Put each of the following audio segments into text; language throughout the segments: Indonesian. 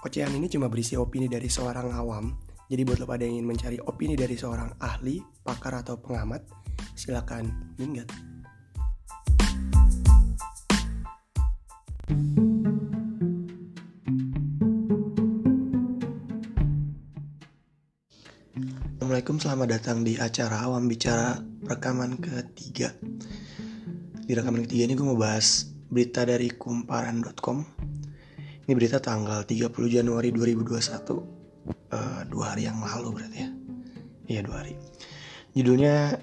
Ocehan ini cuma berisi opini dari seorang awam. Jadi buat lo pada yang ingin mencari opini dari seorang ahli, pakar atau pengamat, silakan minggat. Assalamualaikum, selamat datang di acara Awam Bicara rekaman ketiga. Di rekaman ketiga ini gue mau bahas berita dari kumparan.com ini berita tanggal 30 Januari 2021 uh, eh, Dua hari yang lalu berarti ya. Iya dua hari. Judulnya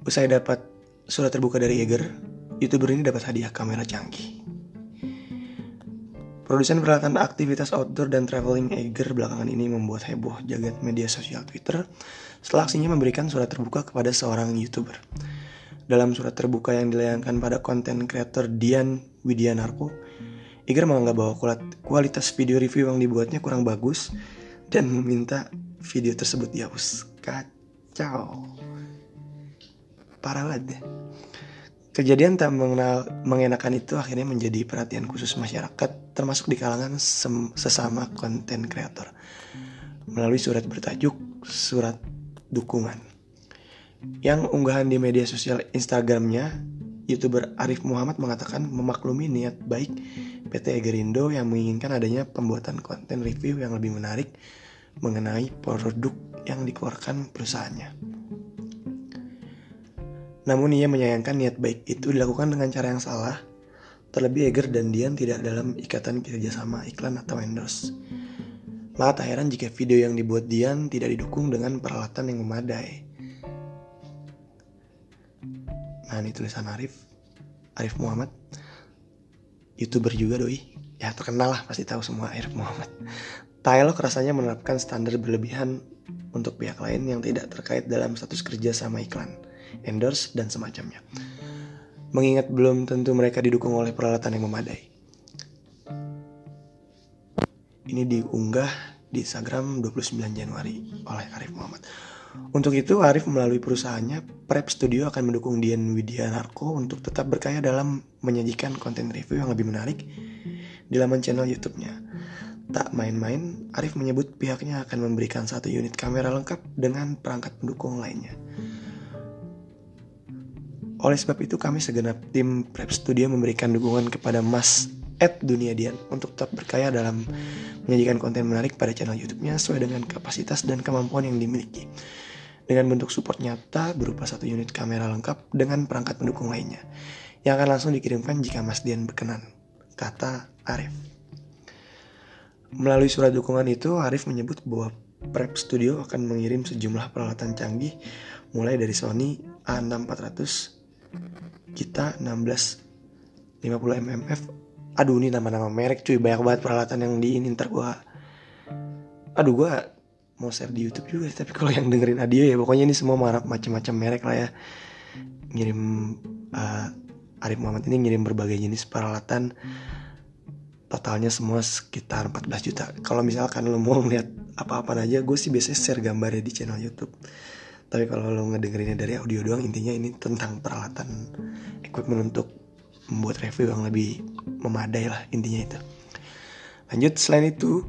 Usai dapat surat terbuka dari Eger Youtuber ini dapat hadiah kamera canggih. Produsen peralatan aktivitas outdoor dan traveling Eger belakangan ini membuat heboh jagat media sosial Twitter setelah aksinya memberikan surat terbuka kepada seorang YouTuber. Dalam surat terbuka yang dilayangkan pada konten kreator Dian Widianarko, Iger menganggap bahwa kualitas video review yang dibuatnya kurang bagus dan meminta video tersebut dihapus. Kacau. Parah banget deh. Kejadian tak mengenal, mengenakan itu akhirnya menjadi perhatian khusus masyarakat termasuk di kalangan sesama konten kreator melalui surat bertajuk surat dukungan. Yang unggahan di media sosial Instagramnya, youtuber Arif Muhammad mengatakan memaklumi niat baik PT Gerindo yang menginginkan adanya pembuatan konten review yang lebih menarik mengenai produk yang dikeluarkan perusahaannya. Namun ia menyayangkan niat baik itu dilakukan dengan cara yang salah, terlebih Eger dan Dian tidak dalam ikatan kerjasama iklan atau endorse. Maka tak heran jika video yang dibuat Dian tidak didukung dengan peralatan yang memadai. Nah ini tulisan Arif, Arif Muhammad youtuber juga doi ya terkenal lah pasti tahu semua Arif Muhammad Tailok rasanya menerapkan standar berlebihan untuk pihak lain yang tidak terkait dalam status kerja sama iklan, endorse, dan semacamnya. Mengingat belum tentu mereka didukung oleh peralatan yang memadai. Ini diunggah di Instagram 29 Januari oleh Arif Muhammad. Untuk itu, Arif melalui perusahaannya, Prep Studio akan mendukung Dian Widya Narko untuk tetap berkaya dalam menyajikan konten review yang lebih menarik di laman channel YouTube-nya. Tak main-main, Arif menyebut pihaknya akan memberikan satu unit kamera lengkap dengan perangkat pendukung lainnya. Oleh sebab itu, kami segenap tim Prep Studio memberikan dukungan kepada Mas Ed Dunia Dian untuk tetap berkaya dalam menyajikan konten menarik pada channel YouTube-nya sesuai dengan kapasitas dan kemampuan yang dimiliki. Dengan bentuk support nyata berupa satu unit kamera lengkap dengan perangkat pendukung lainnya yang akan langsung dikirimkan jika Mas Dian berkenan, kata Arif. Melalui surat dukungan itu, Arif menyebut bahwa Prep Studio akan mengirim sejumlah peralatan canggih mulai dari Sony A6400, kita 16 50 mmf aduh ini nama-nama merek cuy. Banyak banget peralatan yang di ini ntar gue aduh gue mau share di YouTube juga tapi kalau yang dengerin audio ya pokoknya ini semua macam-macam merek lah ya. Ngirim uh, Arif Muhammad ini ngirim berbagai jenis peralatan. Totalnya semua sekitar 14 juta. Kalau misalkan lo mau ngeliat apa-apa aja gue sih biasanya share gambarnya di channel YouTube. Tapi kalau lo ngedengerinnya dari audio doang intinya ini tentang peralatan equipment untuk membuat review yang lebih memadai lah intinya itu. Lanjut selain itu,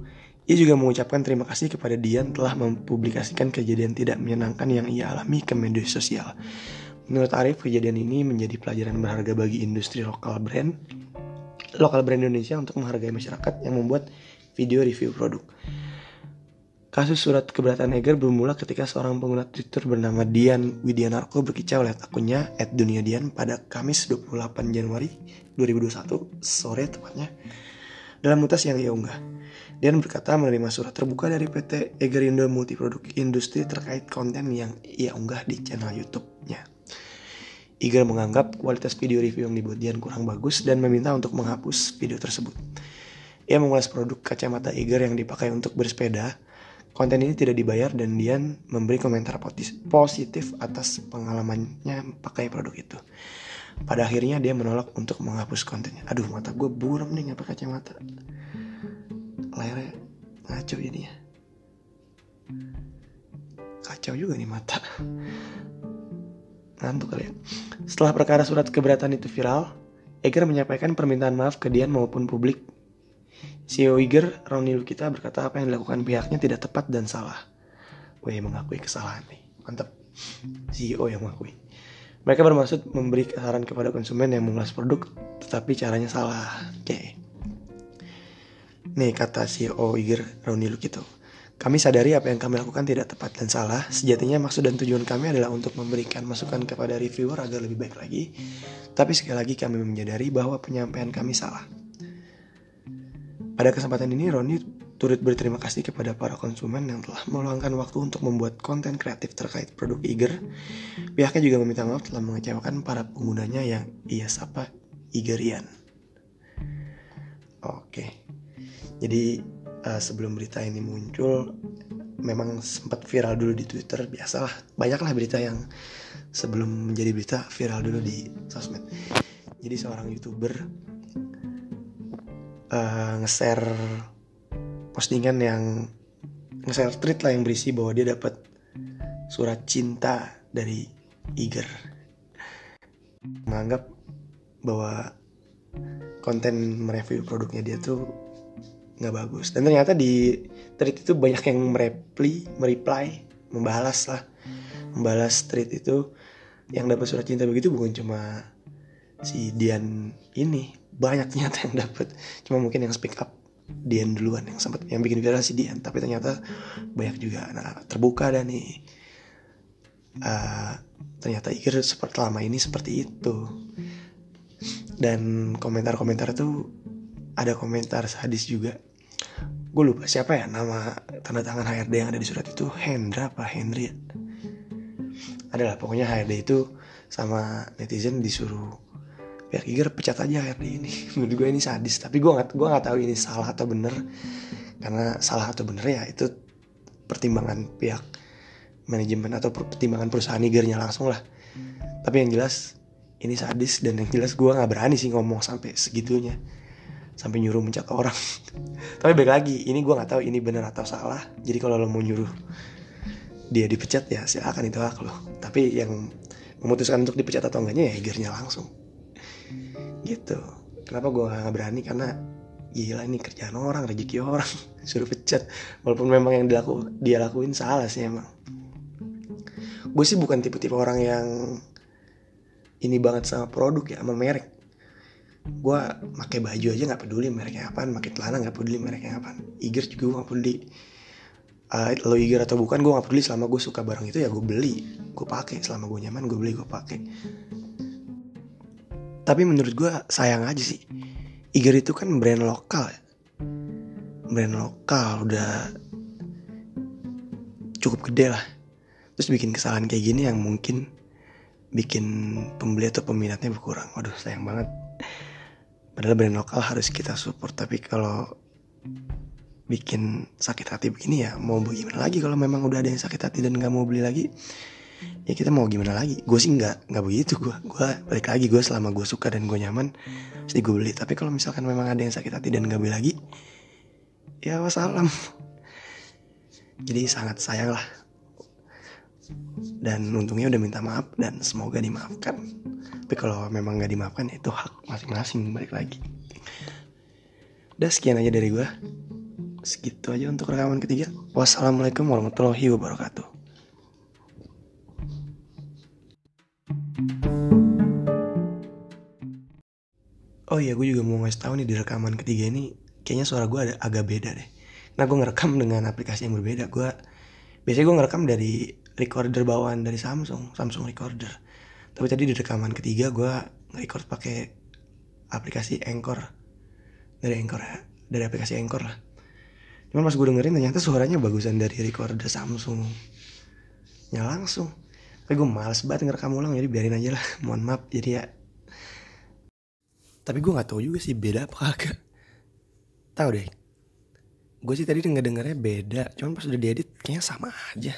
ia juga mengucapkan terima kasih kepada Dian telah mempublikasikan kejadian tidak menyenangkan yang ia alami ke media sosial. Menurut Arif, kejadian ini menjadi pelajaran berharga bagi industri lokal brand, lokal brand Indonesia untuk menghargai masyarakat yang membuat video review produk. Kasus surat keberatan Eger bermula ketika seorang pengguna Twitter bernama Dian Widianarko berkicau lewat akunnya @duniadian pada Kamis 28 Januari 2021 sore tepatnya dalam mutas yang ia unggah. Dian berkata menerima surat terbuka dari PT Egerindo Multiproduk Industri terkait konten yang ia unggah di channel YouTube-nya. Iger menganggap kualitas video review yang dibuat Dian kurang bagus dan meminta untuk menghapus video tersebut. Ia mengulas produk kacamata Iger yang dipakai untuk bersepeda Konten ini tidak dibayar dan Dian memberi komentar positif atas pengalamannya pakai produk itu. Pada akhirnya dia menolak untuk menghapus kontennya. Aduh mata gue buram nih nggak pakai kacamata. Layarnya ngaco ya. Kacau juga nih mata. Ngantuk kali ya. Setelah perkara surat keberatan itu viral, Eger menyampaikan permintaan maaf ke Dian maupun publik CEO Iger, Roni Lukita berkata apa yang dilakukan pihaknya tidak tepat dan salah. Gue mengakui kesalahan nih. Mantap. CEO yang mengakui. Mereka bermaksud memberi saran kepada konsumen yang mengulas produk, tetapi caranya salah. Oke. Okay. Nih kata CEO Iger, Roni Lukito. Kami sadari apa yang kami lakukan tidak tepat dan salah. Sejatinya maksud dan tujuan kami adalah untuk memberikan masukan kepada reviewer agar lebih baik lagi. Tapi sekali lagi kami menyadari bahwa penyampaian kami salah. Pada kesempatan ini Roni turut berterima kasih kepada para konsumen yang telah meluangkan waktu untuk membuat konten kreatif terkait produk Iger. Pihaknya juga meminta maaf telah mengecewakan para penggunanya yang ia sapa Igerian. Oke. Jadi uh, sebelum berita ini muncul memang sempat viral dulu di Twitter biasalah banyaklah berita yang sebelum menjadi berita viral dulu di sosmed jadi seorang youtuber uh, nge-share postingan yang nge-share tweet lah yang berisi bahwa dia dapat surat cinta dari Iger. Menganggap bahwa konten mereview produknya dia tuh nggak bagus. Dan ternyata di tweet itu banyak yang mereply mereply membalas lah. Membalas tweet itu yang dapat surat cinta begitu bukan cuma si Dian ini banyak ternyata yang dapat cuma mungkin yang speak up Dian duluan yang sempat yang bikin viral si Dian. Tapi ternyata banyak juga. Nah terbuka dan nih. Uh, ternyata Iker seperti lama ini seperti itu. Dan komentar-komentar itu ada komentar sadis juga. Gue lupa siapa ya nama tanda tangan HRD yang ada di surat itu. Hendra apa ya? adalah pokoknya HRD itu sama netizen disuruh biar Giger pecat aja HRD ini. Menurut gue ini sadis. Tapi gue nggak gue nggak tahu ini salah atau bener. Karena salah atau bener ya itu pertimbangan pihak manajemen atau pertimbangan perusahaan Nigernya langsung lah. Tapi yang jelas ini sadis. Dan yang jelas gue nggak berani sih ngomong sampai segitunya. Sampai nyuruh mencat orang. Tapi baik lagi ini gue nggak tahu ini benar atau salah. Jadi kalau lo mau nyuruh dia dipecat ya silakan itu hak lo. Tapi yang memutuskan untuk dipecat atau enggaknya ya Igernya langsung gitu. Kenapa gue nggak berani? Karena gila ini kerjaan orang rezeki orang. Suruh pecat. Walaupun memang yang dilaku dia lakuin salah sih emang. Gue sih bukan tipe-tipe orang yang ini banget sama produk ya sama merek. Gue pakai baju aja nggak peduli mereknya apa pakai celana nggak peduli mereknya apa Iger juga gue nggak peduli. Uh, lo Iger atau bukan gue nggak peduli. Selama gue suka barang itu ya gue beli gue pakai. Selama gue nyaman gue beli gue pakai tapi menurut gue sayang aja sih. Iger itu kan brand lokal ya. Brand lokal udah cukup gede lah. Terus bikin kesalahan kayak gini yang mungkin bikin pembeli atau peminatnya berkurang. Waduh sayang banget. Padahal brand lokal harus kita support. Tapi kalau bikin sakit hati begini ya mau bagaimana lagi kalau memang udah ada yang sakit hati dan nggak mau beli lagi ya kita mau gimana lagi? Gue sih nggak nggak begitu gue gue balik lagi gue selama gue suka dan gue nyaman pasti gue beli. Tapi kalau misalkan memang ada yang sakit hati dan nggak beli lagi ya wassalam. Jadi sangat sayang lah. Dan untungnya udah minta maaf dan semoga dimaafkan. Tapi kalau memang nggak dimaafkan itu hak masing-masing balik lagi. Udah sekian aja dari gue segitu aja untuk rekaman ketiga. Wassalamualaikum warahmatullahi wabarakatuh Oh iya, gue juga mau ngasih tahu nih di rekaman ketiga ini kayaknya suara gue ada agak beda deh. Nah, gue ngerekam dengan aplikasi yang berbeda. Gue biasanya gue ngerekam dari recorder bawaan dari Samsung, Samsung recorder. Tapi tadi di rekaman ketiga gue nge-record pakai aplikasi Anchor. Dari Anchor ya dari aplikasi Anchor lah. Cuman pas gue dengerin ternyata suaranya bagusan dari recorder Samsung. Ya langsung. Tapi gue males banget ngerekam ulang jadi biarin aja lah. Mohon maaf jadi ya tapi gue nggak tahu juga sih beda apa kagak tahu deh gue sih tadi denger dengernya beda cuman pas udah diedit kayaknya sama aja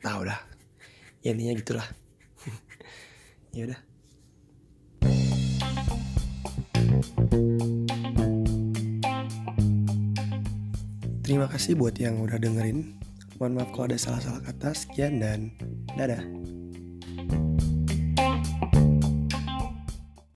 tahu dah ya intinya gitulah ya udah Terima kasih buat yang udah dengerin. Mohon maaf kalau ada salah-salah kata. Sekian dan dadah.